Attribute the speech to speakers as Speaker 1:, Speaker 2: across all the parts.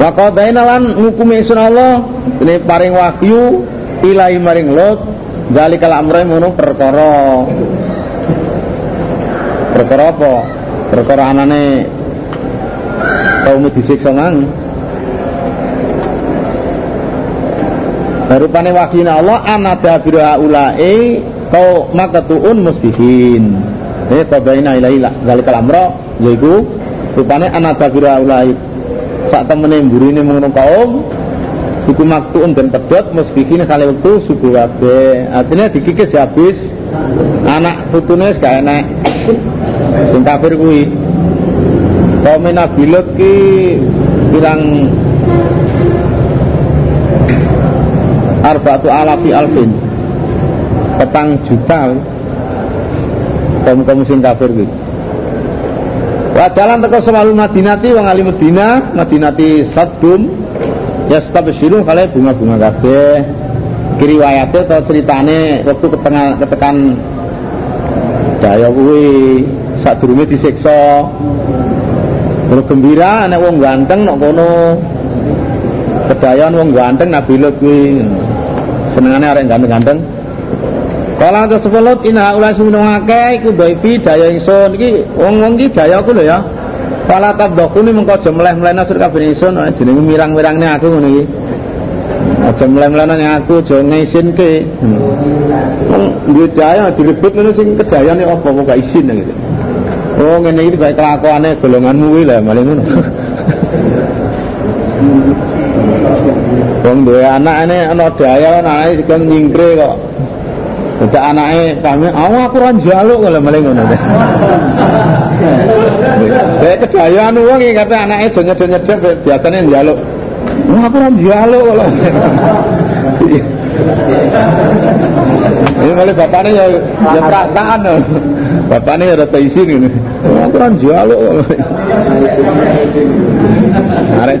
Speaker 1: Wa lan ngukumi sun Allah ini paring wahyu ilahi maring Lot zalikal amra ngono perkara. Perkara apa? Perkara anane kaum disiksa mang. Rupane wahyuna Allah anada bira ulai kau makatuun musbihin. Eh qadaina ilahi zalikal amra yaiku rupane anada bira ulai sak temene mburine ngono kaum iku maktuun dan pedot musbihin kali waktu subuh kabeh. Artinya dikikis habis anak putune gak enak. Sing kafir kuwi. Kaum Nabi Lut ki pirang arba'atu alafi alfin petang juta kaum kaum sing kafir gitu Wajalan teko semalu Madinati wong ali Madinah, Madinati Sadum ya stabsyiru kali bunga-bunga kabeh. Kiri wayate atau ceritane waktu ketengah ketekan daya kuwi sadurunge disiksa. Terus gembira nek wong ganteng nok kono. Kedayan wong ganteng Nabi Lut kuwi senengane arek ganteng-ganteng Kala tersebut ina ulah suminung akeh iku dhaifi daya ingsun iki wong-wong iki dayaku lho ya. Kala tabdakuni mengko aja mleh-mlehna sur kabeh ingsun jenenge mirang-mirangne aku ngono iki. Aja mleh-mlehna aku aja ngisinke. Wong duwe daya direbut ngono sing kedayane apa kok gak isin gitu. Oh ngene iki bae kelakuane golonganmu kuwi lah maling ngono. Wong duwe anak ini ana daya anake sikon nyingkre kok. Tidak anaknya kami, oh aku orang jaluk kalau maling ngono. Saya kedayaan uang ini kata anaknya jonya jonya biasanya jaluk. Oh aku orang jaluk kalau. Ini malah bapaknya ya, ya perasaan loh. Bapaknya ada teisi ini. Oh aku orang jaluk kalau. Arek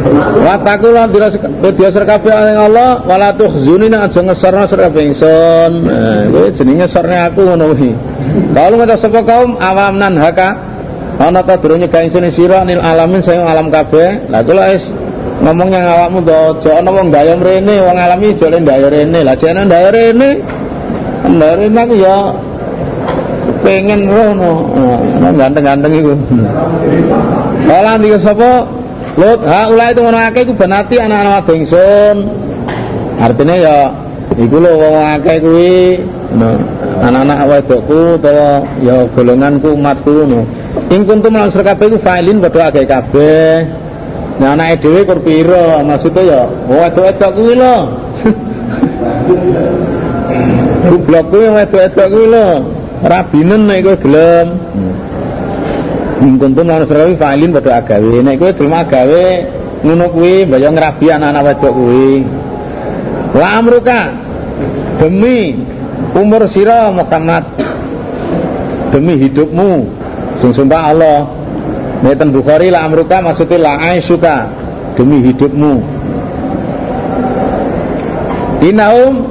Speaker 1: cilik. Wataku lan dirasa kabeh ning Allah wala tukhzuni nek aja ngeserna sira kabeh ingsun. Nah, kuwi aku kuwi. Kalau ngata sapa kaum awam nan haka ana ta durunge ga ingsun sira nil alamin saya alam kabeh. Lah kula wis ngomong yang awakmu to aja ana wong alami le daya rene. Lah jane daya rene. Rene aku ya pengen ngono. Nah, ganteng-ganteng iku. Kala ndika sapa Lut, ha ulai itu ngono akeh iku benati anak-anak wadon. Artinya ya iku lho wong akeh kuwi anak-anak wedokku utawa ya golonganku umatku ngono. Ing kuntum lan kabeh iku failin padha akeh kabeh. Nah anake dhewe kur pira? Maksudnya ya wedok-wedok kuwi lho. Goblok kuwi wedok-wedok kuwi lho. Rabinen nek kowe gelem. Kuntum lan serawi fa'ilin padha agawe. Nek kowe gelem agawe ngono kuwi mbaya ngrabi anak-anak wedok kuwi. Wa amruka demi umur sira Muhammad demi hidupmu sing sumpah Allah. Nek Bukhari la amruka maksudnya la aisuka demi hidupmu. Inaum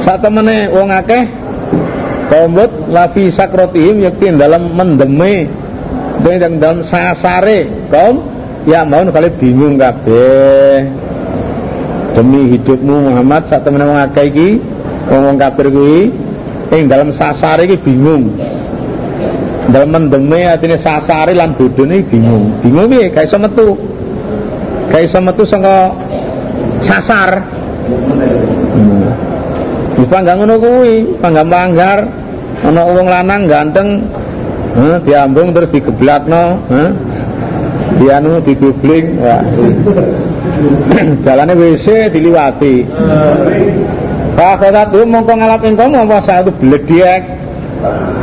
Speaker 1: satemene wong akeh kaum lafi sakrotihim yakti dalam mendeme yang dalam sasare. Kaum ya mau kali bingung kabeh. Demi hidupmu Muhammad saat temen wong akeh iki wong kafir kuwi ing dalam sasare iki bingung. Dalam mendeme artinya sasare lan bodone bingung. Bingung piye? Gak iso metu. Gak iso metu saka sasar. Hmm. panggang ngono kuwi panggang-panggar ana wong lanang ganteng huh, diambung terus digeblatno huh? dianu digubling ya. jalannya WC diliwati. Tuh mongko ngalap engkau saya itu beledek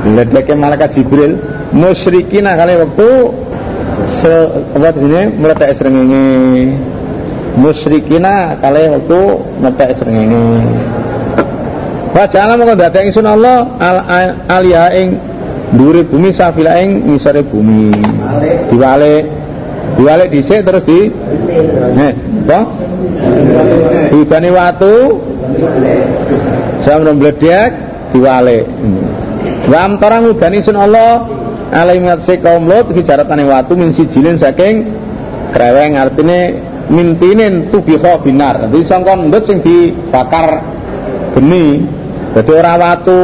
Speaker 1: beledeknya malaikat Jibril. Musyrikin kali waktu se apa di sini? Meletak serengenge musyrikina kali waktu meletak serengenge Wajah Allah mau datang ingsun Allah al aliyah ing Duri bumi safila ing ngisore bumi. Diwalik. Diwalik dhisik terus di Nih, apa? Dibani watu. Sam mbledek diwalik. Wa amtara ngudani sun Allah alai ngatsi kaum Lut hijaratane watu min sijilin saking kreweng artine mintinin tubiha binar dadi sangka ndut sing dibakar geni dadi ora watu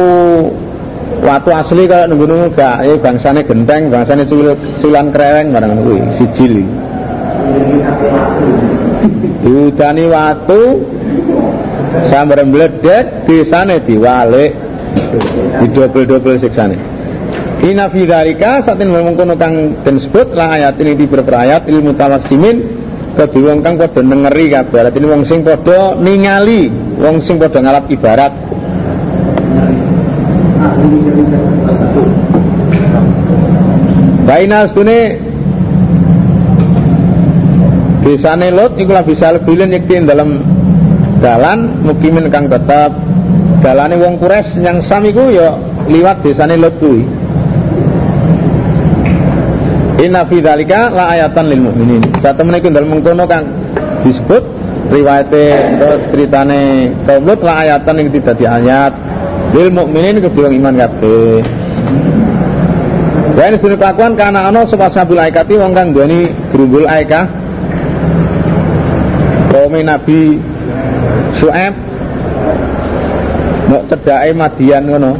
Speaker 1: watu asli kalau nunggu nunggu gak. Eh bangsane genteng bangsane cul culan kreweng barang kuwi sijil diudani watu sambar mledek desane diwalik. Di double-double siksane. Ina fi dzalika satin mengkono kang den sebut la ayat ini di beberapa ilmu tawassimin kedhe wong kang padha nengeri kabeh. Ini wong sing padha ningali, wong sing padha ngalap ibarat. Baina stune desane Lot iku bisa lebilen yekti dalam dalan mukimin kang tetap. Dalane wong kures yang samiku ya liwat desane Lot kuwi. Inna fi dzalika la ayatan lil mukminin. Satu menika dalem mengkono kang disebut riwayate ceritane kaum Lut la ayatan yang tidak di ayat lil mukminin kedua iman kabeh. Ya ini sudah kelakuan karena ano sebab sabul aikati wong kang duweni gerumbul aika. Kaum Nabi Su'aib mau cedake Madian ngono.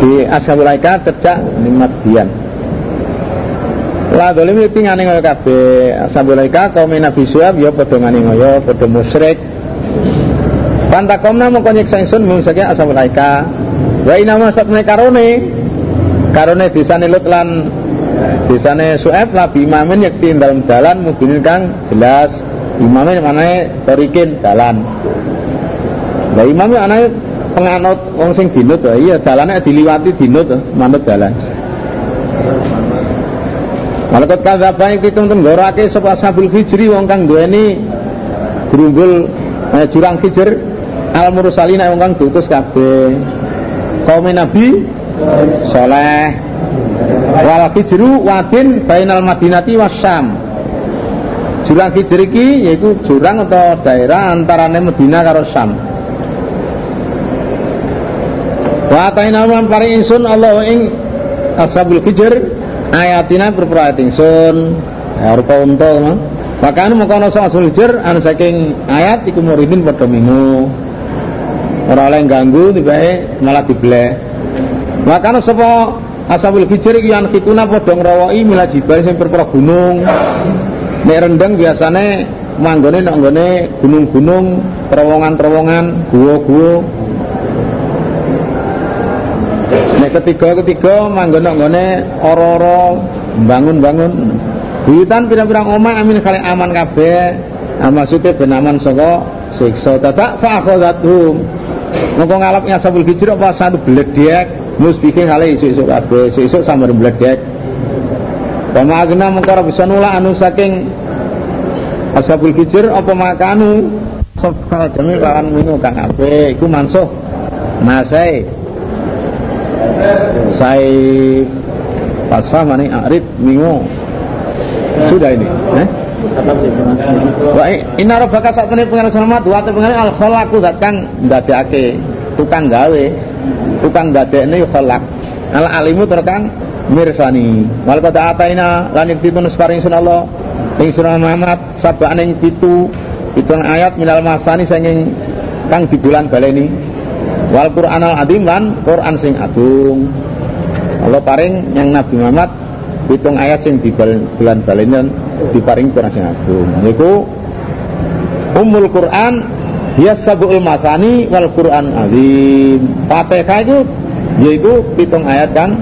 Speaker 1: Di ashabul aika cerdak nikmat dian La dolim iki ngane ngoyo kabeh. Ashabul aika kaum Nabi Syuaib ya padha ngane ngoyo padha Pantakomna nyiksa ingsun mungsake ashabul aika wa inama satne karone. Karone desane Lut lan desane Syuaib la bimamin yakti dalam dalan mungkin kang jelas. Imamin mana torikin dalan. Lah imamnya anake penganut wong sing dinut to iya dalane diliwati dinut to manut dalan. Malakat kadzaba iki tenggorake sapa sabul hijri wong kang duweni grumbul eh, jurang hijr al mursalina wong kang diutus kabeh. Kaum nabi saleh wal hijru wadin bainal madinati wasyam jurang hijr iki yaiku jurang atau daerah antarane Madinah karo Syam. Wa ataina man paring ingsun Allah ing ashabul hijr ayatina berpura ayat ingsun. Ya rupa unta. Maka anu ana ashabul hijr anu saking ayat iku muridin padha. Ora oleh ganggu tibae malah diblek. Maka ana sapa ashabul hijr iki yang kituna padha ngrawoki mila jibal sing berpura gunung. Nek rendeng biasane manggone nek gunung-gunung, terowongan-terowongan, gua-gua Nek ketiga-ketiga manggon nggone ora-ora bangun-bangun. Buyutan pirang-pirang omah amin kali aman kabeh. Maksudnya ben aman saka siksa tatak fa akhadathum. Mongko ngalapnya sabul hijr apa satu bledek musbihin kali isuk-isuk kabeh, isuk-isuk sambar bledek. Pama agna mongko ora bisa nolak anu saking ashabul hijr apa makanu Sofa jamil lawan minu kang apik iku mansuh nasai Saif Pasfa mani Arid Mingo Sudah ini eh? Wa inna rabbaka sak temene pengen selamat wa te pengen al khalaqu zat kang ndadekake tukang gawe tukang ndadekne khalaq. Al alimu terkang mirsani. Wal qad ataina lan ditun sparing sunallah ing surah Muhammad sabane pitu pitu ayat minal masani sanging kang di bulan baleni wal Quran al adim lan Quran sing agung Allah paring yang Nabi Muhammad hitung ayat sing di bulan balen diparing Quran sing agung. Niku umul Quran ya sabul masani wal Quran azim Fatihah itu yaitu hitung ayat kan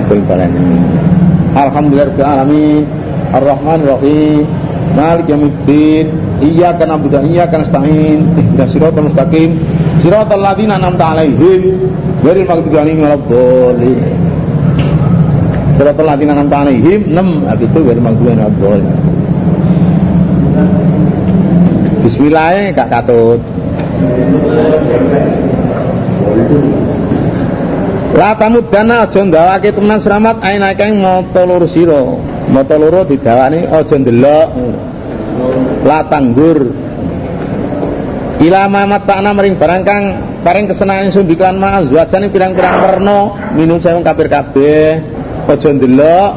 Speaker 1: hitung balen Alhamdulillah alamin Ar-Rahman Rahim Malik Yamiddin Iyyaka na'budu wa iyyaka nasta'in Ihdinas siratal mustaqim Siratal ladzina an'amta 'alaihim ghairil maghdubi 'alaihim waladdallin. Siratal ladzina an'amta 'alaihim 6 habis itu ghairil maghdubi. Bismillah gak katut. La tamudana aja ndawake temenan selamat ainake mata loro sira. Mata loro didawani aja ndelok. La tanggur ila mamat takna mering barang kang paring kesenangan ingsun biklan ma azwajan pirang-pirang werna minum saya kafir kabeh aja ndelok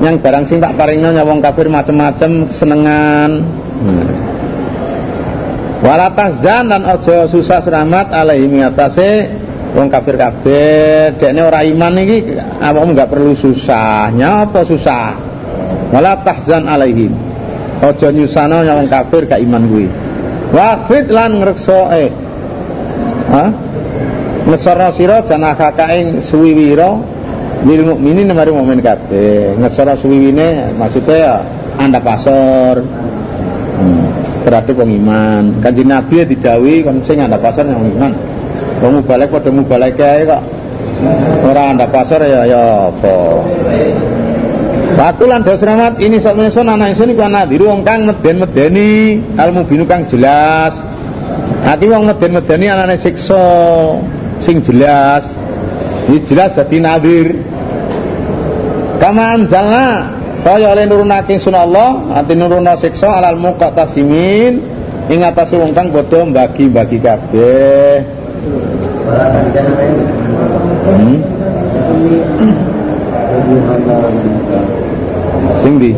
Speaker 1: yang barang sing tak paringno nyawong kafir macem-macem kesenengan. Hmm. wala tahzan lan aja susah seramat alaihi atase wong kafir kabeh. Dekne ora iman iki awakmu enggak perlu susah nyapa susah? Wala tahzan alaihim aja nyusano nyawong kafir gak iman kuwi. Wafid lan ngrekso eh. Ha ngesara sira janaka kaing suwiwira lil mukminin mari mukmin kabeh. Ngesara suwiwine maksudnya ya anda pasor. Hmm, terhadap wong iman. Kanjeng nabi ya didawi kon sing anda pasar yang iman. Wong mubalek padha mubalek ae kok. Ora anda pasar ya ya apa? Bakulan dos ini sak menika anak ingsun iku ana diru wong kang meden-medeni ilmu binu kang jelas. Nanti wong meden-medeni anane siksa sing jelas. Dadi nadir. Kama anzalna kaya oleh nurunake sunah Allah, ati nuruna siksa alal muqtasimin ing atase wong kang padha mbagi-mbagi kabeh. Hmm. Sing di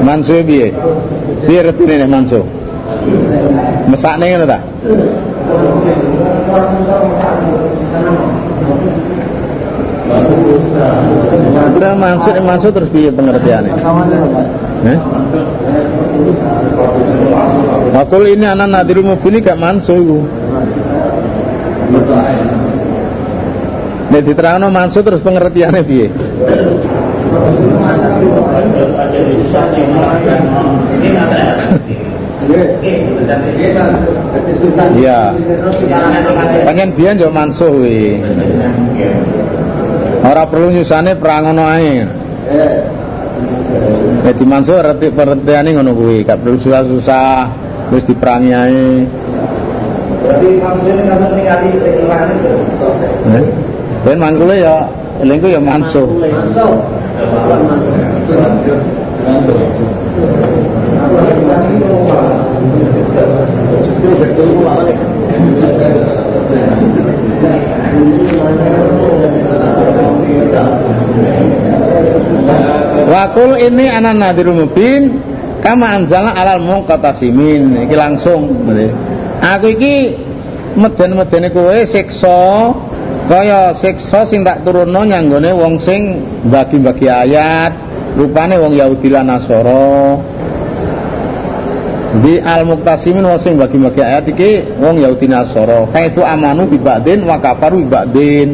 Speaker 1: Mansu piye? Piye retine nek mansu? Mesakne ngono ta? Kurang maksud maksud terus piye pengertiannya? Eh? Makul ini anak nadiru mubini gak mansu iku. Nek diterangno maksud terus pengertiannya piye? Iya. Pengen biyen yo mansuh kuwi. Ora perlu nyusane perangono ae. Jadi mansuh arti pengertiane ngono kuwi, gak perlu susah-susah wis diperangi ae. Berarti maksudnya kan ningali iklan itu. Eh? Ben mangkule ya lengku ya mansuh. Mansuh. Wakul ini anak nadirul mubin kama anzalna alal muqtasimin. Iki langsung aku iki meden-medene kowe siksa kaya siksa sing tak turunno nyanggone wong sing bagi-bagi ayat rupane wong Yahudi lan Nasara di al muktasimin wong sing bagi-bagi ayat iki wong Yahudi Nasara. Kaitu amanu bi ba'din wa kafaru bi ba'din.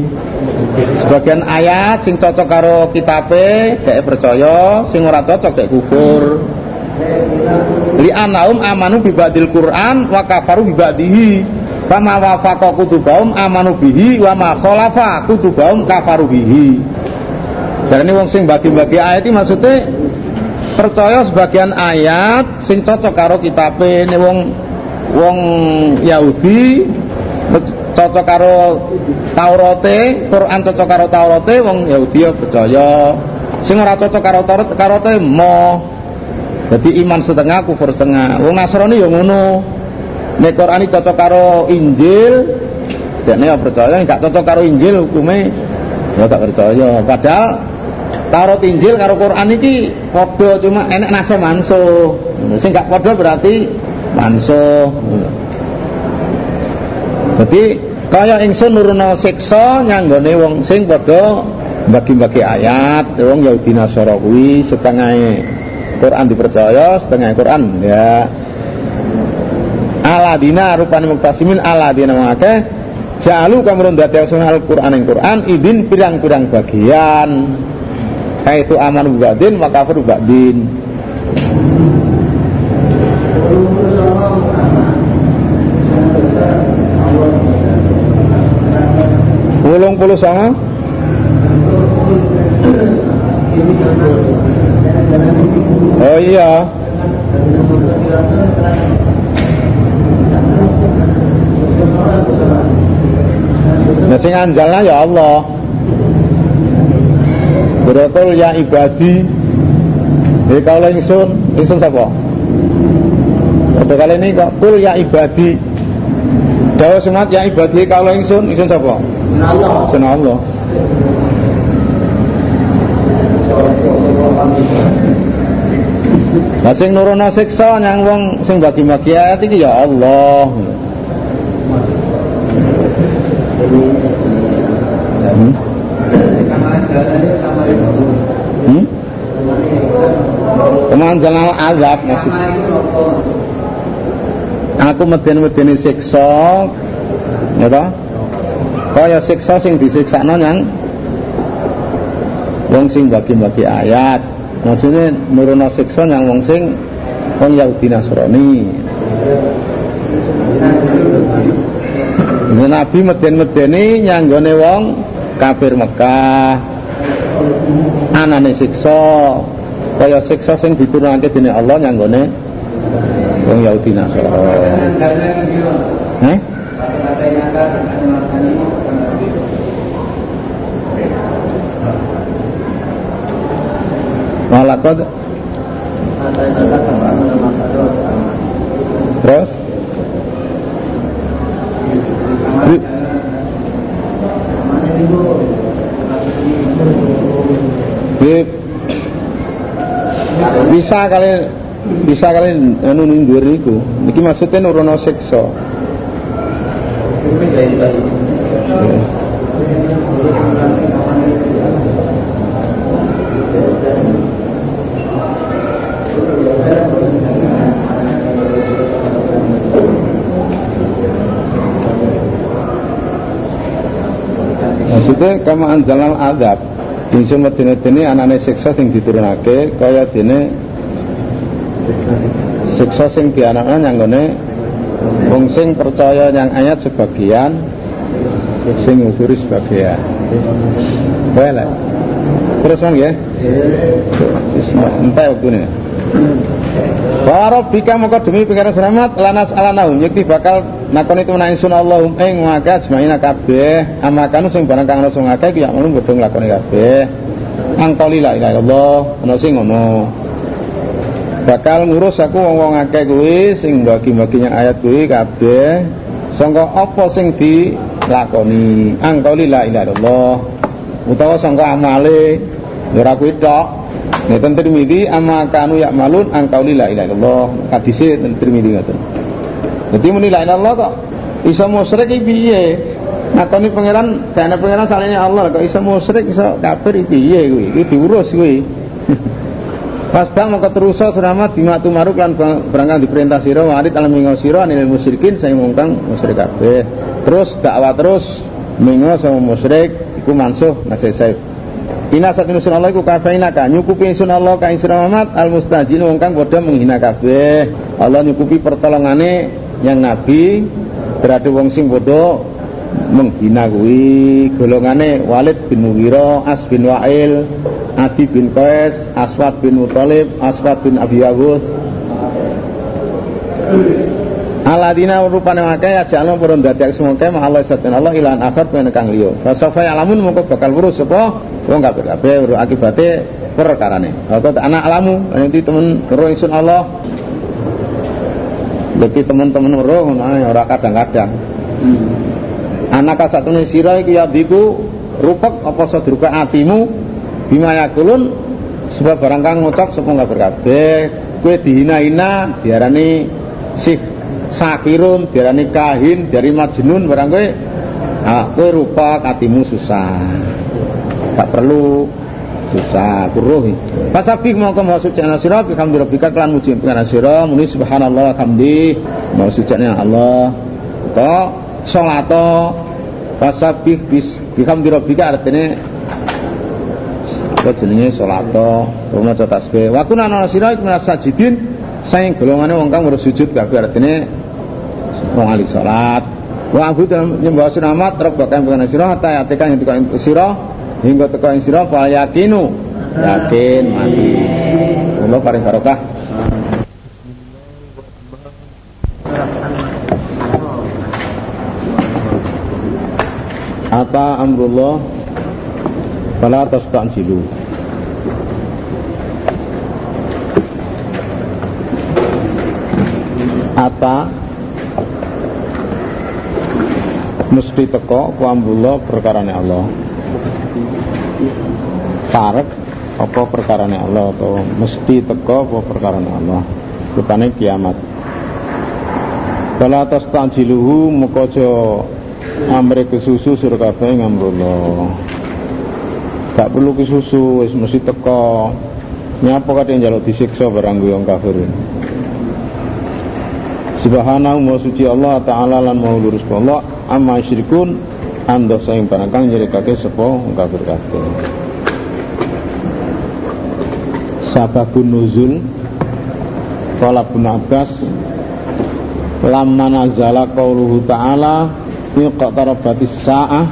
Speaker 1: Sebagian ayat sing cocok karo kitabe dhek percaya sing ora cocok dhek kufur. Li anaum amanu bi ba'dil Quran wa kafaru bi ba'dihi. Wafaqa amanu bihi wa ma khalafa kafaru bihi. Ini wong sing bagi-bagi ayat ini maksudnya percaya sebagian ayat sing cocok karo kitabe ini wong wong Yahudi cocok karo Taurate, Quran cocok karo Taurate, wong Yahudi ya percaya. Sing ora cocok karo Taurat karo mo. Jadi iman setengah kufur setengah. Wong Nasrani ya ngono. Nek Quran cocok karo Injil, dan ya percaya enggak cocok karo Injil hukumnya ya tak percaya. Padahal Taurat Injil karo Quran ini padha cuma enek nase manso. Sing gak padha berarti manso. Jadi kaya ingsun nurono siksa nyanggone wong sing padha bagi-bagi ayat wong Yahudi Nasara kuwi setengah Quran dipercaya, setengah Quran ya aladina rupane muktasimin aladina maka jalu kamrun dadosen Al-Qur'an ing Qur'an idin pirang-pirang bagian kaitu aman ba'din wa kafir ba'din. Ulung puluh sama? Oh iya. Nah sing anjalna ya Allah. Berokol ya ibadi Jadi kalau ingsun, ingsun siapa? Pada kali ini kok kul ya ibadi. Dawa semat ya ibadi kalau ingsun, ingsun siapa?
Speaker 2: Allah.
Speaker 1: Sun Allah. Lah sing nurono siksa nyang wong sing bagi-bagi ayat iki ya Allah. Hmm? Hmm? Kemanjalan azab maksud. Aku meden-medeni siksa, ya toh? Kaya siksa sing disiksakno nyang wong sing bagi-bagi ayat. Maksudnya nurono siksa nyang wong sing wong Yahudi Nasrani. Nabi meden-medeni nyanggone wong kafir Mekah. Anane siksa kaya siksa sing diturunake dening Allah nyanggone wong Yahudi Nasrani. Eh? Walakad terus Bi- Bi- bisa kali bisa kali anu nindur iku niki maksudnya nurono siksa maksudnya kama anjalal adab Ingsun medene-dene anane siksa sing diturunake kaya dene siksa sing dianakno nyanggone wong sing percaya yang ayat sebagian sing ngusuri sebagian. Boleh. Terus mang ya. Entai waktu ini. Wa bika maka demi pengiran selamat lanas alanahum yakti bakal nakoni temenan ingsun Allahum ing maka ajmaina kabeh. Amakanu sing barang kang ana sing akeh ya ngono bodho nglakoni kabeh. Angkoli la ilaha illallah sing ngono. Bakal ngurus aku wong-wong akeh kuwi sing bagi-baginya ayat kuwi kabeh. Sangka apa sing dilakoni? Angkoli la ilaha illallah. Utawa sangka amale ora kuwi tok. Ngeten Tirmidzi amma kanu ya'malun an qauli la ilaha illallah. Hadise Tirmidzi. Dadi muni la illallah kok iso musyrik iki piye? Nakoni pangeran, dene pangeran salene Allah kok iso musyrik iso kafir iki piye kuwi? Iki diurus kuwi. Pas dak mongko terusa suramat dimatu maruk lan berangkat diperintah sira warid alam mingo sira anil musyrikin saya mungkang musyrik kabeh. Terus dakwah terus mingo sama musyrik iku mansuh nasih saif. Ina saat ini Allah iku kafaina ka nyukupi sun Allah ka isra Muhammad al mustajin wong kang padha menghina kabeh. Allah nyukupi pertolongane yang nabi terhadap wong sing padha menghina kuwi golongane Walid bin Mughirah, As bin Wa'il, Adi bin Qais, Aswad bin Muthalib, Aswad bin Abi Yaguz. Aladina rupane akeh ajalno purun dadi semoga Allah saten Allah ilan akhir men kang liya. Fasofa alamun mongko bakal weruh sapa wong kabeh kabeh akibate perkarane. Atau anak alamu nanti temen ingsun Allah. Jadi teman-teman weruh ngono ora kadang-kadang. Anak satune sira iki ya biku rupek apa sadruka atimu bima yakulun sebab barang kang ngucap sapa kabeh kabeh kowe dihina-hina diarani sih sakirun diarani kahin dari majnun barang kowe ah kowe rupa katimu susah. Gak perlu susah kuruh fasabih mau mau suci ana sira bi hamdi rabbika kelan muji pengen sira muni subhanallah hamdi mau suci Allah. To salato fasabih bis bi hamdi rabbika artine apa jenenge salato maca tasbih. Wa kunna ana sira iku sajidin saing golongane wong kang sujud kabeh artine wong ahli salat. Wa dalam nyembah sunamat rok bakal pengen sira hatta yang teko sira hingga teko yang sirah fal yakinu. Yakin mati. Allah paring barokah. Apa amrullah? Fala tastansilu apa? Mesti teko ku amrullah perkarane Allah parek apa perkarane Allah atau mesti teko apa perkarane Allah? Rupane kiamat. Kala atas tanjiluhu mukojo amre kesusu suruh kabeh ngamrullah gak perlu kesusu wis mesti teko nyapa kadang jaluk disiksa barang wong kafir? Subhanahu wa suci Allah taala lan mau lurus Allah amma syirikun anda saing barangkang nyirikake sapa wong kafir kabeh Sababun nuzul Qala Ibnu Abbas lamma nazala qauluhu ta'ala iqtarabatis sa'ah.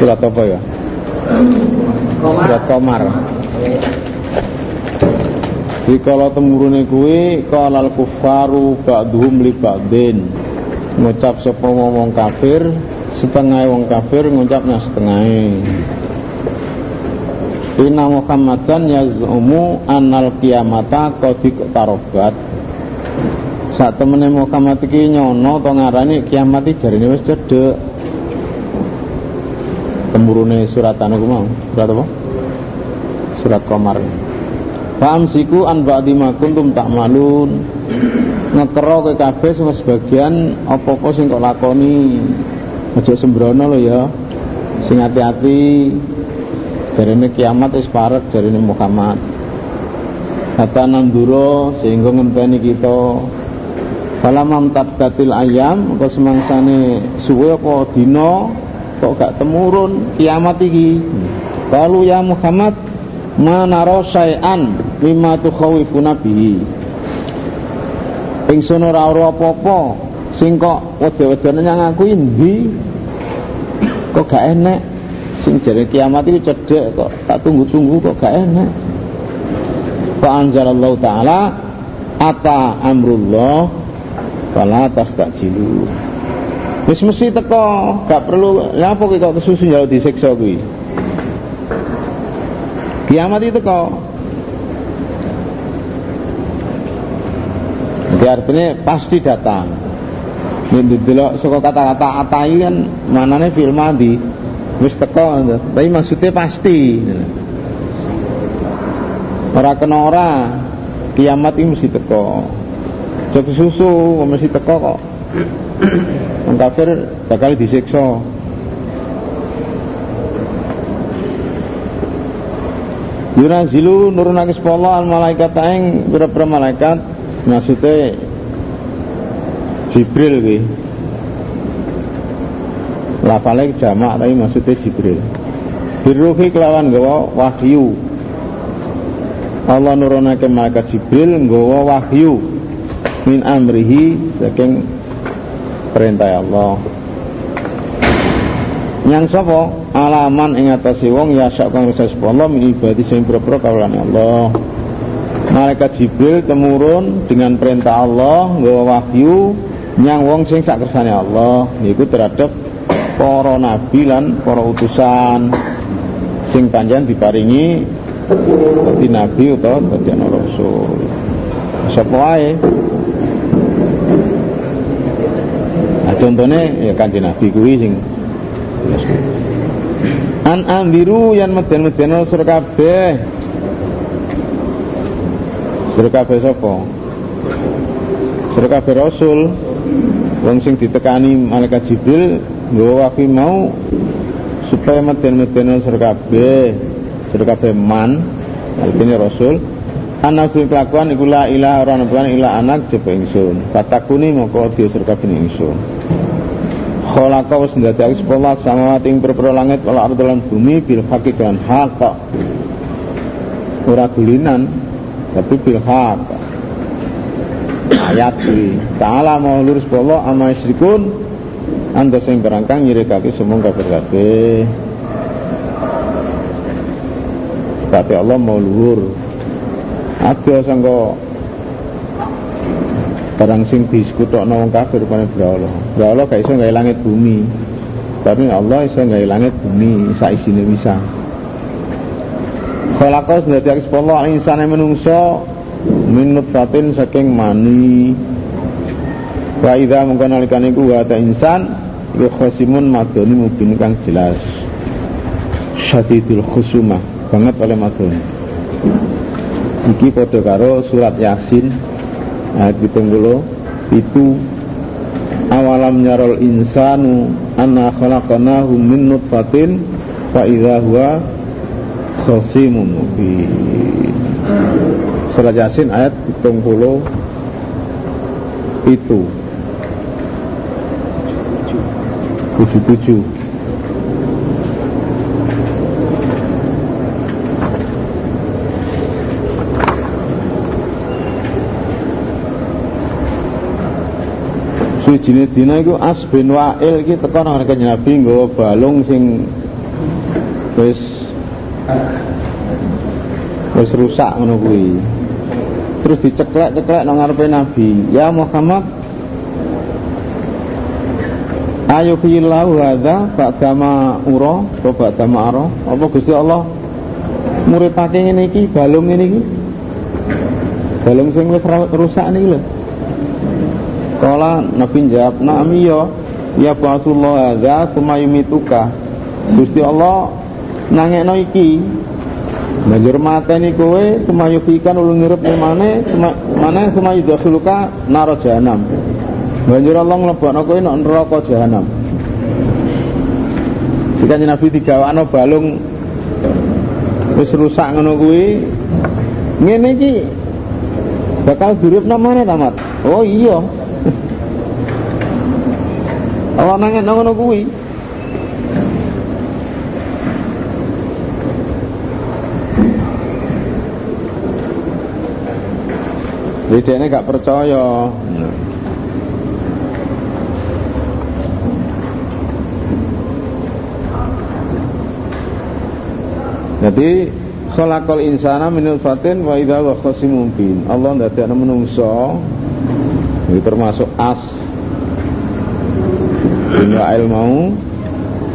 Speaker 1: Surat apa ya? Surat Komar di kala temurune kuwi kalal kufaru ba'dhum li ba'din. Ngucap sapa wong kafir setengah wong kafir ngucapnya setengah Inna Muhammadan yaz'umu annal kiamata qad tarobat Saat temene Muhammad iki nyono to ngarani kiamat iki jarine wis cedhek. Temurune surat anu mau? Surat apa? Surat Qamar. Faham siku an ba'di ma kuntum malun ngekero ke kabeh sebagian apa-apa sing kok lakoni. Sembrono lho ya. Sing hati-hati jarine kiamat wis parek jarine Muhammad. Kata nanduro sehingga ngenteni kita. Falamam tabdatil ayam Kau semangsane suwe apa dino kok gak temurun kiamat iki? Lalu ya Muhammad mana rosaian lima tukhawifuna bihi ingsun ora ora apa-apa sing kok wede-wedene nyang aku ndi? Kok gak enek sing jare kiamat iki cedek kok tak tunggu-tunggu kok gak enek fa anzalallahu taala ata amrullah fala tastajilu Wis mesti teko, gak perlu lha apa kok kesusu jauh disiksa kuwi. Kiamat itu teko. Jadi artinya pasti datang. Ini dulu saka kata-kata atai kan manane fil madi. Wis teko, tapi maksudnya pasti. Kena ora, kiamat ini mesti teko. Jok susu mesti teko kok. Wong kafir bakal disiksa. Yunazilu nurunake Allah al malaikat ing pira-pira malaikat maksudnya Jibril kuwi. Lafale jamak tapi maksudnya Jibril. Biruhi kelawan gawa wahyu. Allah nurunake malaikat Jibril nggawa wahyu. Min amrihi saking perintah Allah. Yang sapa? Alaman ing atase wong ya sak kang wis Allah min ibadi sing pira-pira Allah. Malaikat Jibril temurun dengan perintah Allah nggawa wahyu nyang wong sing sak kersane Allah. Yaiku terhadap para nabi lan para utusan sing panjang diparingi dadi nabi utawa dadi rasul sapa wae contohnya ya kanjeng Nabi kuwi sing An ambiru yang meden-meden sur kabeh. Sur kabeh sapa? Sur kabeh rasul. Wong sing ditekani malaikat Jibril nggawa wafi mau supaya meden-meden sur kabeh. Sur kabeh man artinya rasul Ana sing kelakuan iku la ilaha ora ana ila anak jaba ingsun. Fatakuni moko dia surga ben ingsun. Khalaqa wis ndadekake sapa Allah samawati ing perpero langit wal ardh lan bumi bil haqqi kan hak. Ora tapi bil haq. Ayat. Ta'ala mau lurus Allah ama isyrikun anda sing berangkang nyirikake semua kafir kabeh. Tapi Allah mau luhur ada sangka barang sing diskutokno wong kafir rupane Allah. Allah gak iso gawe langit bumi. Tapi Allah iso gawe langit bumi sak isine bisa. Khalaqa sendiri Allah insane menungso min nutfatin saking mani wa idza mengko nalikane iku wa insan iku khasimun madoni mubin kang jelas. Syadidul khusumah banget oleh madoni. Iki padha karo surat yasin ayat 70 itu awalam nyarol insanu anna khalaqnahu min nutfatin fa idza huwa khasimun mubin. Surat yasin ayat 70 itu 77 Suwijine dina iku As bin Wa'il iki teko nang Nabi nggawa balung sing wis wis rusak ngono. Terus diceklek-ceklek nang ngarepe Nabi, "Ya Muhammad, Ayo fiillahu hadza ba'dama ura apa ba'dama ara? Apa Gusti Allah muridake ngene iki balung ngene iki? Balung sing wis rusak niki lho. Kala Nabi jawab, "Na'am iya, ya Rasulullah hadza sumayumituka." Gusti Allah nangekno iki Banjur mateni kowe sumayufikan ulun ngirup mane mana sumayu dakhuluka naro jahanam. Banjur Allah nglebokno kowe nek neraka jahanam. Jika Nabi digawakno balung wis rusak ngono kuwi ngene iki bakal durupno mana tamat. Oh iya. Allah nangin ngono kuwi. Dia gak percaya. Jadi khalaqal insana min nutfatin wa idza wa khasimun bin. Allah ndadekno menungso ini termasuk as Inna mau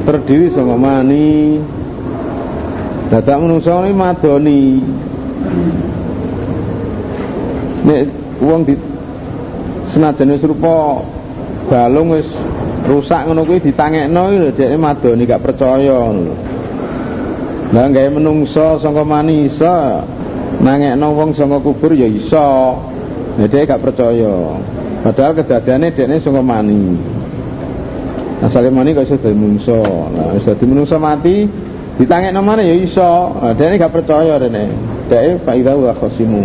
Speaker 1: terdiri saka mani. Dadak menungso ini madoni nek wong di senajan wis rupa balung wis rusak ngono kuwi ditangekno lho dhekne madoni gak percaya ngono Lah gawe menungso saka mani iso nangekno wong saka kubur ya iso. Nah, dia gak percaya. Padahal kedadiane dekne saka mani. Asale mani kok iso dadi menungso. Nah, iso dadi menungso mati ditangekno mana ya iso. Nah, dekne gak percaya rene. Deke Pak Ida wa khasimu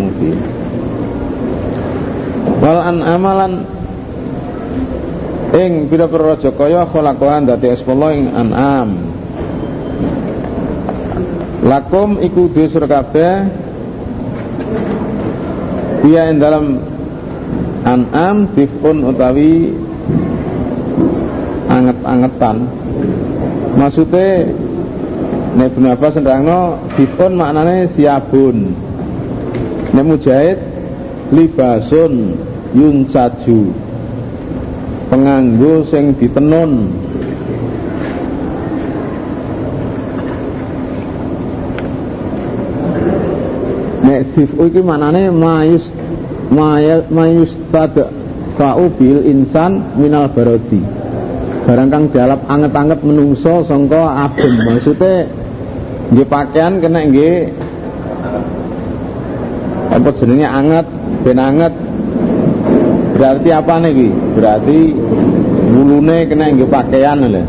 Speaker 1: wal an amalan ing pira-pira raja kaya khalaqahan dadi Allah ing an'am lakum iku dhewe kabeh. Dia ing dalam an'am difun utawi anget-angetan. Maksudnya Nek Ibnu Abbas nerangno difun maknane siabun. Nek Mujahid libasun yunsaju penganggo sing ditenun nek sifu iki manane mayus mayus tada fa'u bil insan minal barodi. Barang kang dialap anget-anget menungso sangka adem maksudnya nggih pakaian kena nggih apa jenenge anget ben anget. Berarti apa nih Berarti wulune kena nggo pakaian lho.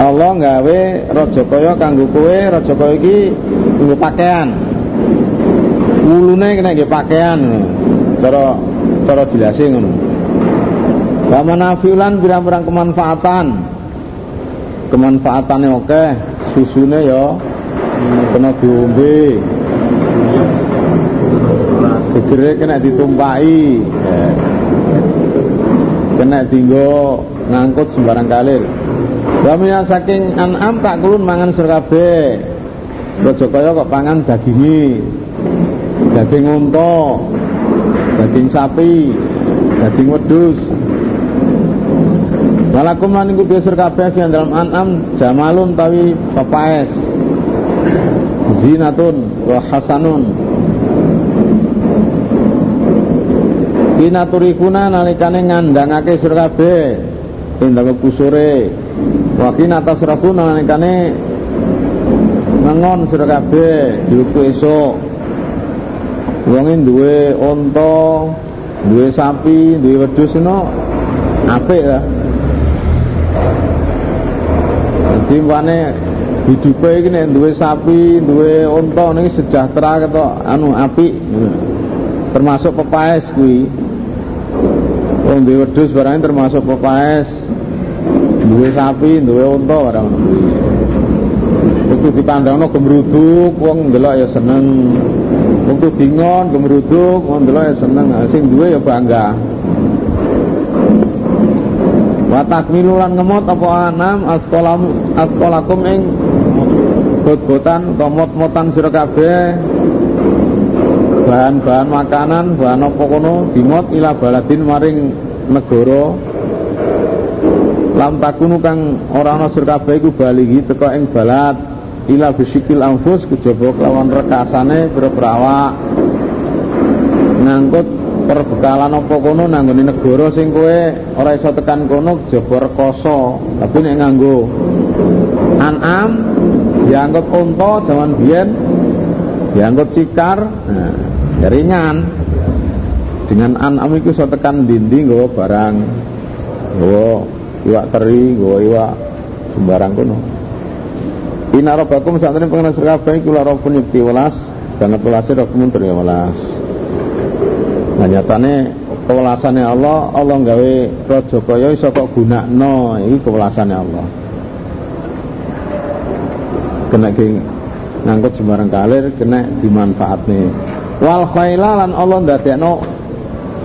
Speaker 1: Allah nggawe raja kaya kanggo kowe, raja kaya pakaian. Wulune kena nggo pakaian. Cara cara jelasin ngono. Wa manafiulan pirang-pirang kemanfaatan. Kemanfaatane oke, susune ya kena diombe, Gegere kena ditumpai. Kena tinggo ngangkut sembarang kalir Wamiya saking an'am tak kulun mangan Rojo kaya kok pangan dagingi Daging unta Daging sapi Daging wedus Walakum lan iku biasa kabeh fi dalam an'am jamalun tawi papaes zinatun wa hasanun. Kina turikuna nalikane ngandangake sira kabeh. Indang kusure. Wa kina tasrafuna nalikane ngengon sira kabeh diuku esuk. Wonge duwe unta, duwe sapi, duwe wedhus ngono apik lah. Dadi wane hidupe iki nek duwe sapi, duwe unta niki sejahtera ketok anu apik. Termasuk pepaes kuwi. Wong duwe wedhus barang termasuk pepaes. Duwe sapi, duwe unta barang kuwi. Waktu dipandangno gemruduk, wong ndelok ya seneng. Waktu dingon gemruduk, wong ndelok ya seneng. Sing duwe ya bangga. Wa takmilulan ngemot apa anam askolam askolakum ing bot-botan komot-motan sira bahan-bahan makanan, bahan apa kono dimot ila baladin maring negara lam takunu kang ora ana sira iku baligi teko ing balad ila bisikil anfus kejaba kelawan rekasane berawak ngangkut perbekalan apa kono nanggone negara sing kowe ora iso tekan kono jaba rekoso. Tapi nek nganggo anam diangkut unta zaman biyen diangkut cikar nah, ya ringan. Dengan anam itu iso tekan dinding nggawa barang nggawa iwak teri nggawa iwak sembarang kono Ina robakum saat ini pengenas kabeh kula robun yukti welas banget welasnya robakum teri welas Nah nyatane kewelasane Allah, Allah gawe raja kaya iso kok gunakno, iki kewelasane Allah. Kena ki ngangkut sembarang kalir kena dimanfaatne. Wal khaila lan Allah ndadekno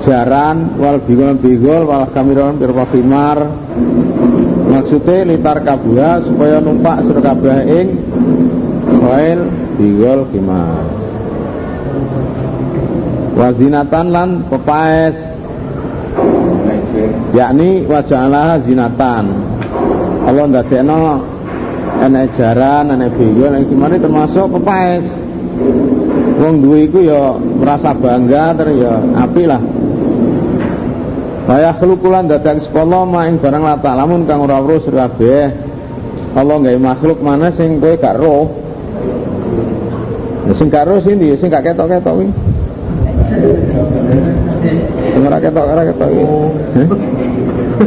Speaker 1: jaran wal bigol bigol wal kamiron khimar maksudnya litar kabuha supaya numpak sira kabeh ing khail bigol khimar wazinatan lan pepaes. Yakni wajahlah zinatan. Allah ndadekno enek jaran enek bingung enek gimana termasuk pepaes. Wong duwe iku ya merasa bangga ter ya api lah Kaya khlukulan dadak sekolah maing barang lata lamun kang ora weruh kabeh Allah gawe makhluk mana sing kowe gak roh sing gak roh sing sing gak ketok-ketok kuwi Sing ora ketok ora ketok iki.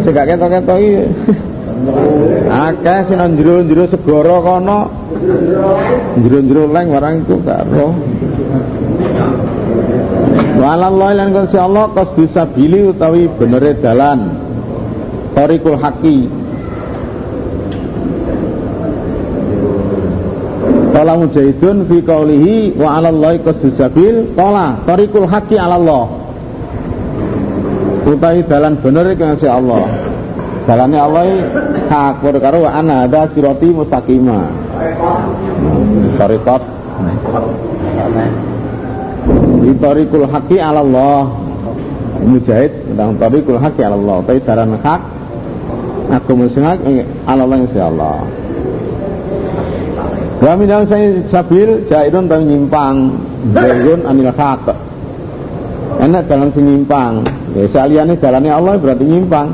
Speaker 1: Sing gak ketok-ketok iki. Akeh sing njero-njero segara kono. Njero-njero leng barang iku karo. Walallah lan Gusti Allah qasdu sabili utawi benere dalan. Tariqul haqi. Qala mujahidun fi qawlihi wa 'ala Allahi qasdus sabil qala tariqul haqqi 'ala Allah utawi dalan bener sing Allah. Dalane Allah hak karo wa ana ada sirati mustaqima tariqat di tariqul haqqi 'ala Allah. Mujahid tentang tariqul haqqi 'ala Allah. Utawi dalan hak aku sing hak 'ala Allah insyaallah. Wa min saya sabil jairun tang nyimpang. Zairun anil haq. Enak dalam sing nyimpang. Ya saliyane dalane Allah berarti nyimpang.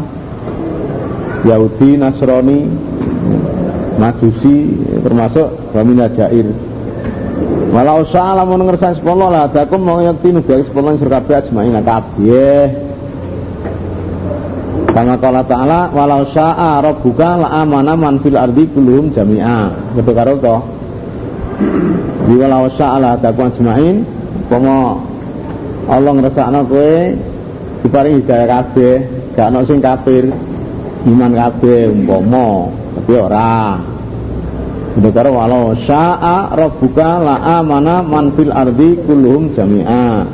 Speaker 1: Yahudi, Nasrani Majusi termasuk wa min jair Walau sa'ala mun ngersa sepuluh lah dakum mau yakti nubai sepuluh sir kabeh ajmain kabeh Kama kala ta'ala walau sya'a rabbuka la amana man fil ardi kulluhum jami'a. Betul karo to. Di walau sya'a dakwaan semain Pomo Allah ngrasakno kowe diparingi hidayah kabeh, gak ono sing kafir, iman kabeh umpama, tapi ora. Karo walau sya'a rabbuka la amana man fil ardi kulluhum jami'a.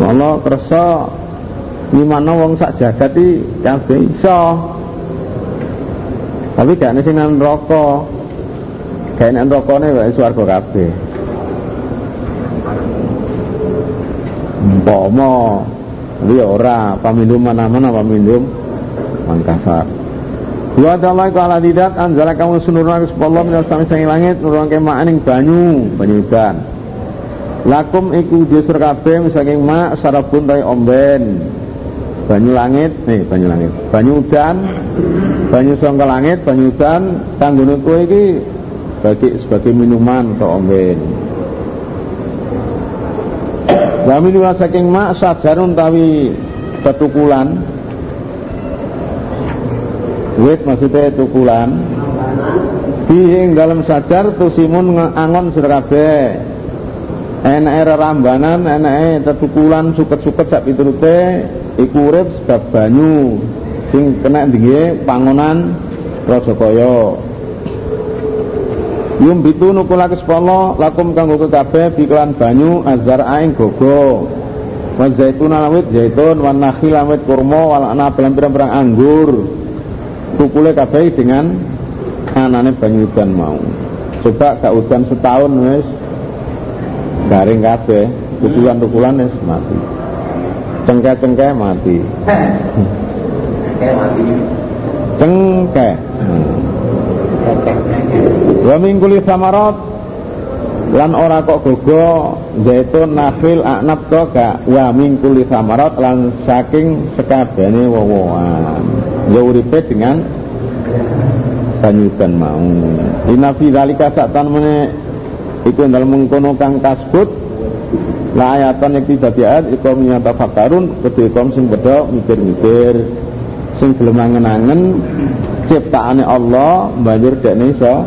Speaker 1: Allah kersa Gimana wong sak jagat iki kabeh iso. Tapi gak sing nang neraka. Gak nang nerakane wae swarga kabeh. Umpama Tapi ora mana-mana pamindum man kafar. Wa ta'ala kala tidak anjala kamu sunurna Allah minal sami sangi langit nurun kema'aning banyu banyu udan. lakum iku disur kabeh saking mak sarabun tai omben. Banyu langit nih banyu langit. Banyu udan banyu sangka langit banyu udan kanggone iki bagi sebagai minuman atau omben. Wa min saking mak sajarun tawi tetukulan wit maksudnya tukulan. Bihing dalam sajar tusimun angon sira kabeh enake rerambanan enake tetukulan suket-suket sak piturute iku sebab banyu. Sing kena ndinge pangonan Rajakaya Yum bitu nukulake sepolo lakum kanggo kabeh biklan banyu azar aing gogo. Wa zaitun alawit zaitun wa nakhil awit kurma wal anablan pirang-pirang anggur tukule kabeh dengan anane banyu udan mau. Coba gak udan setahun wis garing kabeh tukulan-tukulan wis mati. Cengke-cengke mati. Cengke Wa min kulli samarat lan ora kok gogo zaitun nakhil aknab to gak wa min kulli samarat lan saking sekabehane wowoan ya uripe dengan banyudan mau inna fi zalika satan mene iku dalem mengkono kang kasbut la ayatan iki dadi ayat iku nyata fakarun kedhe kom sing padha mikir-mikir. Sing gelem angen-angen ciptaane Allah banjur dekne iso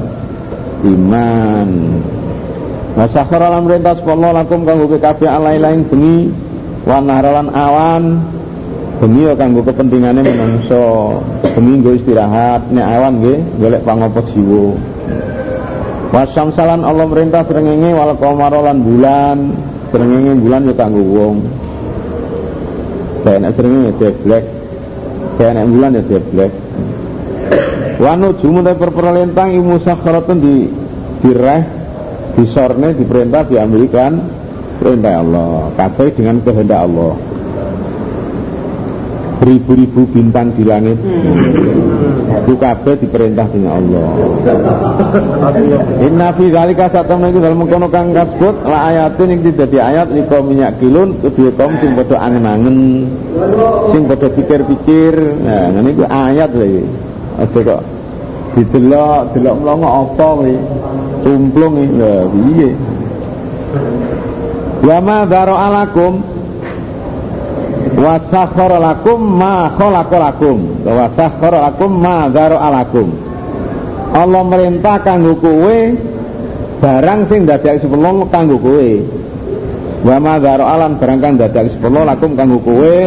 Speaker 1: iman. Wa sakhara lan merintah sepuluh lakum kanggo kabeh alai lain bengi wa nahralan awan bengi ya kanggo kepentingane menungso. Bengi nggo istirahat nek awan nggih golek pangopo jiwa. Wasamsalan Allah merintah srengenge wal qamara lan bulan. Srengenge bulan ya kanggo wong. Kayak nek srengenge black Kayak nek bulan ya black Wanu jumu dari perperlentang ilmu sakharatun di direh disorne diperintah diambilkan perintah Allah. Kabeh dengan kehendak Allah beribu-ribu bintang di langit. Itu kabeh diperintah dengan Allah. Inna fi zalika satam itu dalam mengkono kang kasbut la ayatin iki dadi ayat liko minyak kilun kedua kaum sing padha angen-angen sing padha pikir-pikir. Nah ngene iku ayat lagi Oke kok didelok delok mlongo apa kuwi cumplung iki. Lha piye? Wa ma daro alakum wa lakum ma khalaqa lakum. Wa lakum ma daro alakum Allah merintah kanggo kowe barang sing dadake sepuluh kanggo kowe. Wa ma daro alan barang kang dadake sepuluh lakum kanggo kowe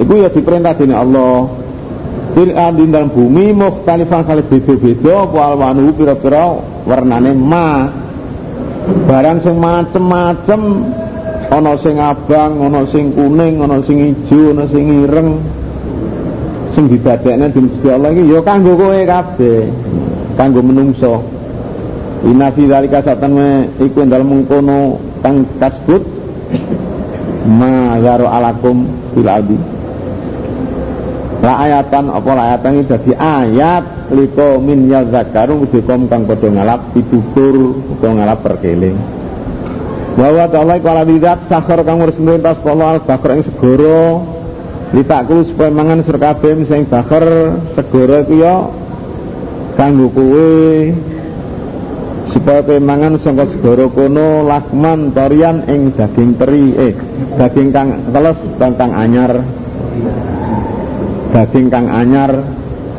Speaker 1: iku ya diperintah dening Allah. Fil ardi dalam bumi mukhtalifan kali beda-beda apa alwanu pira-pira warnane ma. Barang sing macem-macem ana sing abang ana sing kuning ana sing ijo ana sing ireng. Sing didadekne dening Gusti Allah iki ya kanggo kowe kabeh. Kanggo menungso. Inna fi dzalika satan iku dalem mengkono kang kasbut. Ma zaro alakum fil ardi. La ayatan apa la ayatan ini jadi ayat liko min ya zakaru kom kang padha ngalap pitutur utawa ngalap perkeling bahwa ta'ala iku ala bidat sakhar kang urus tas pola al bakar ing segoro litakku supaya mangan sur kabeh sing bakar segoro iku ya kanggo supaya kowe mangan saka segoro kono lakman torian ing daging teri eh daging kang teles kang anyar. Daging kang anyar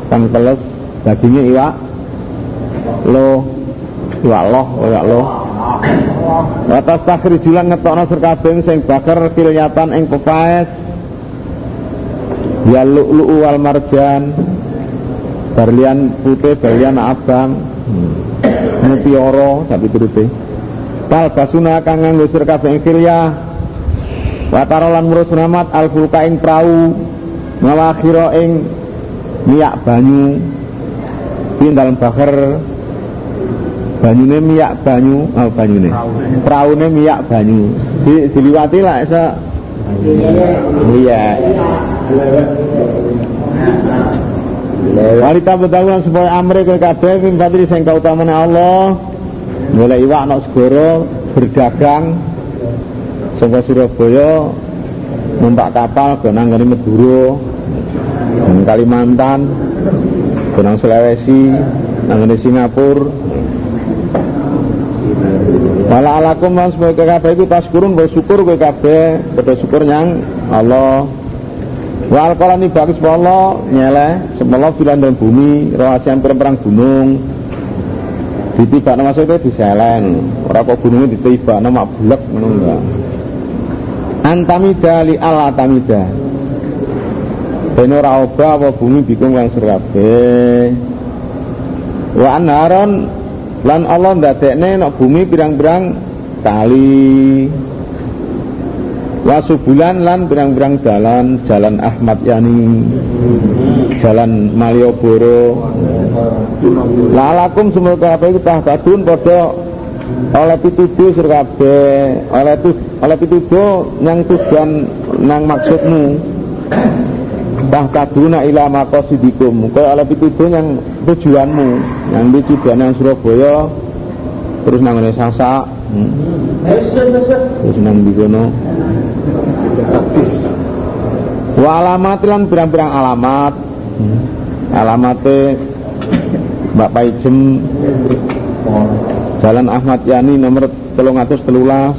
Speaker 1: kang teles dagingnya iwak lo iwak loh iwak lo atas julan ngetokno serkabing sing bakar kilyatan ing pepaes. Ya lu'lu'u wal marjan. Berlian putih berlian abang. Mutiara sapi turute Pal basuna kang nganggo sir kabeh kirya Watarolan murus namat al fulka ing prau. Ngawakhira ing miyak banyu. Ing dalam bakar banyune miyak banyu. Oh banyune. Praune miyak banyu. Di, diliwati lah iso iya. Wanita bertahuan supaya amri ke kabeh Fim fatri sing kautamane Allah. Mulai iwak nak segoro Berdagang saka Surabaya numpak kapal ke nang Madura Kalimantan Gunung Sulawesi nang Singapura Wala alakum lan sebagai kabeh iku taskurun bersyukur kowe kabeh syukur nyang Allah. Wa alqalani bagus Allah nyele semala filan dan bumi rahasian perang gunung. Ditibakno maksudnya diselen ora kok gunungnya ditibakno bulek ngono enggak Antamida li ala tamida Ben ora apa bumi bikung lan kabeh. Wa anharon lan Allah ndadekne nek bumi pirang-pirang kali wasubulan lan pirang-pirang jalan jalan Ahmad Yani jalan Malioboro. Lalakum semoga apa itu kadun padha oleh pituduh sir oleh tu oleh pituduh yang tujuan nang maksudmu. Kaduna ila maqasidikum kaya oleh pituduh yang tujuanmu yang di yang Surabaya terus ngene Sasak hmm. terus nang di kono. Wa alamat lan pirang-pirang alamat. Hmm. alamate Mbak Paijem. Jalan Ahmad Yani nomor telung atus telulas.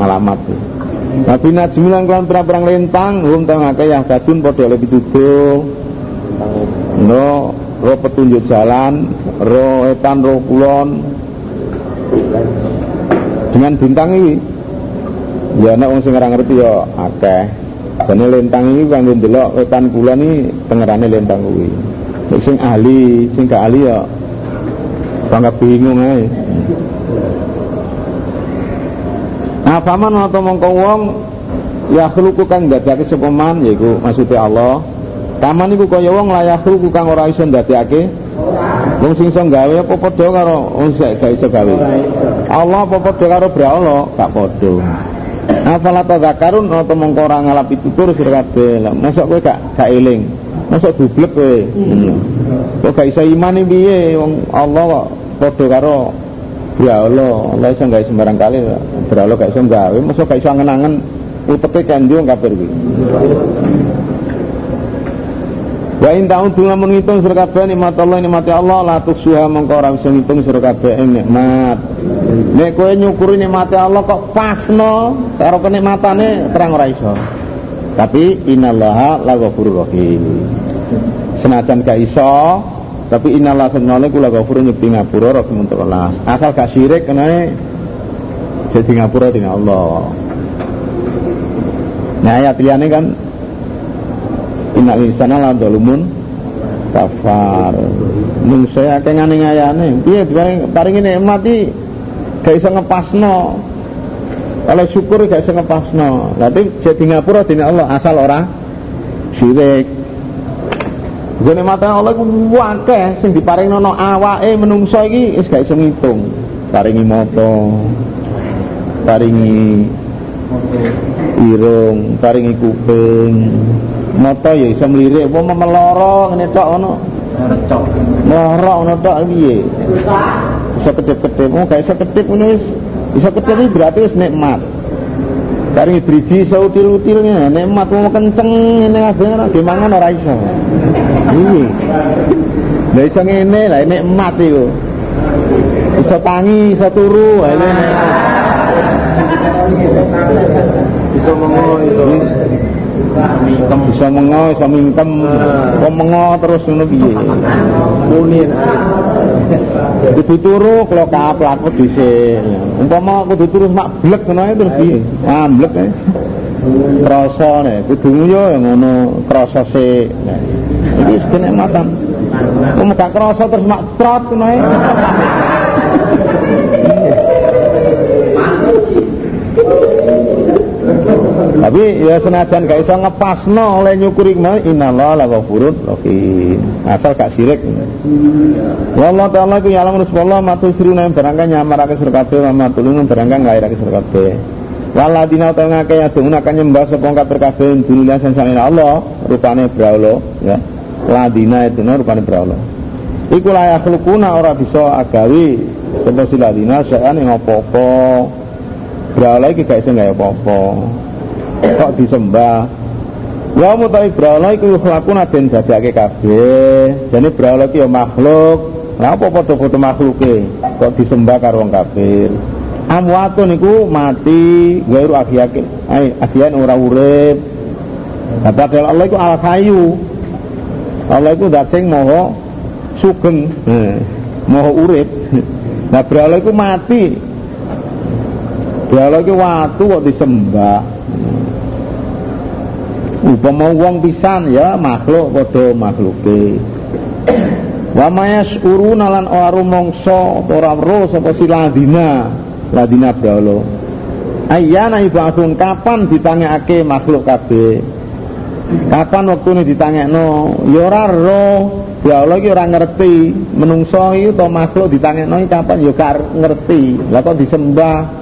Speaker 1: Alamat tapi najmilan kelan perang-perang lintang hum tengah ya gadun podo lebih pituduh no ro petunjuk jalan ro etan ro kulon. Dengan bintang ini ya nek wong sing ora ngerti ya akeh. Jane lintang ini kanggo ndelok etan kulon ini tengerane lintang kuwi. Sing ahli sing gak ahli ya bangga bingung ae. Afaman atau mongko wong ya khluqu kang dadake sapa man yaiku maksudnya Allah Kaman iku kaya wong layakru kang ora iso ndadekake. Wong sing iso gawe apa padha karo wong sing gak iso gawe. Allah apa padha karo Allah, gak padha. Afala tadzakarun atau mongko ora ngalapi tutur sira kabeh. Mosok kowe gak gak eling. Mosok bublek kowe. Kok gak iso iman piye wong Allah kok padha karo Allah. Allah iso gawe sembarang kali. Allah gak iso gawe, mosok gak iso angen-angen uteke kandung kafir iki. Wa in ta'udu lamun ngitung sira kabeh nikmat Allah nikmat Allah la tuksuha mengko ora bisa ngitung sira kabeh nikmat. Nek kowe nyukuri nikmat Allah kok pasno karo kenikmatane terang ora iso. Tapi innallaha la ghafurur rahim. Senajan gak iso, tapi innallaha senole kula ghafurun nyupi ngapura rahim untuk Allah. Asal gak syirik kenae jadi ngapura dengan Allah. Nah ayat liyane kan Inna insana la dolumun kafar. Mung saya akeh ngane ngayane. Piye paringi nikmat iki gak iso ngepasno. Kalau syukur gak iso ngepasno. Tapi jadi ngapura dene Allah asal ora syirik. Gene mata Allah ku akeh sing diparingno awake menungso iki wis gak iso ngitung. Paringi mata. Paringi irung, paringi kuping, mata ya iso mlirik. Apa meloro ngene tok ngono. Meloro ngono tok piye? Iso kedip-kedip oh gak iso kedip ngono wis. Iso kedip berarti wis nikmat. Cari driji iso util-utilnya. Nikmat mau kenceng ngene kabeh ora dimangan ora iso. Iki lha iso ngene lah nikmat iku. Iso tangi iso turu ini iso mengo itu mingkem. Bisa mengo bisa mingkem. Kok mengo terus ngono piye? Muni. Kudu turu kalau kaplak dhisik umpama kudu turu mak blek ngono terus piye? Amblek ah, krasa nek kudu yo ngono krasa sik. Iki kenikmatan. Kamu gak kerasa terus mak trot ngono Tapi ya senajan gak iso ngepasno oleh nyukuri ke mana innallaha la ghafurur rahim. Asal gak sirik. Wallah taala ku yalam rasulullah matu siruna barangkan nyamarake sira kabeh wa matulun barangkan nglairake sira kabeh. Waladina utawa ngake ya akan nyembah sapa kabeh kabeh dunia sensane Allah rupane braula ya. Ladina itu no rupane braula. Iku layak lukuna ora bisa agawi sapa siladina sayan ing apa-apa Brahala iki gak iso gawe apa-apa. Kok disembah. Wa mutawi brahala iku lakuna den dadake kabeh. Dene brahala iki ya makhluk. Lah apa padha-padha makhluke kok disembah karo wong kafir. Amwatun niku mati, gairu akhiyakin. Ai akhiyan ora urip. Nah, padahal Allah iku al kayu. Allah iku zat sing sugeng, urip. Nah, berhala iku mati. Berhala iku watu kok disembah. Upama wong pisan ya makhluk padha makhluke. Wa mayas uruna lan ora rumangsa ora ro sapa si ladina, berhala. Ayyana ibasun kapan ditangekake makhluk kabeh. Kapan waktune ditangekno ya ora ro Ya Allah iki ora ngerti menungso iki to makhluk ditangekno kapan ya ngerti. Lah kok disembah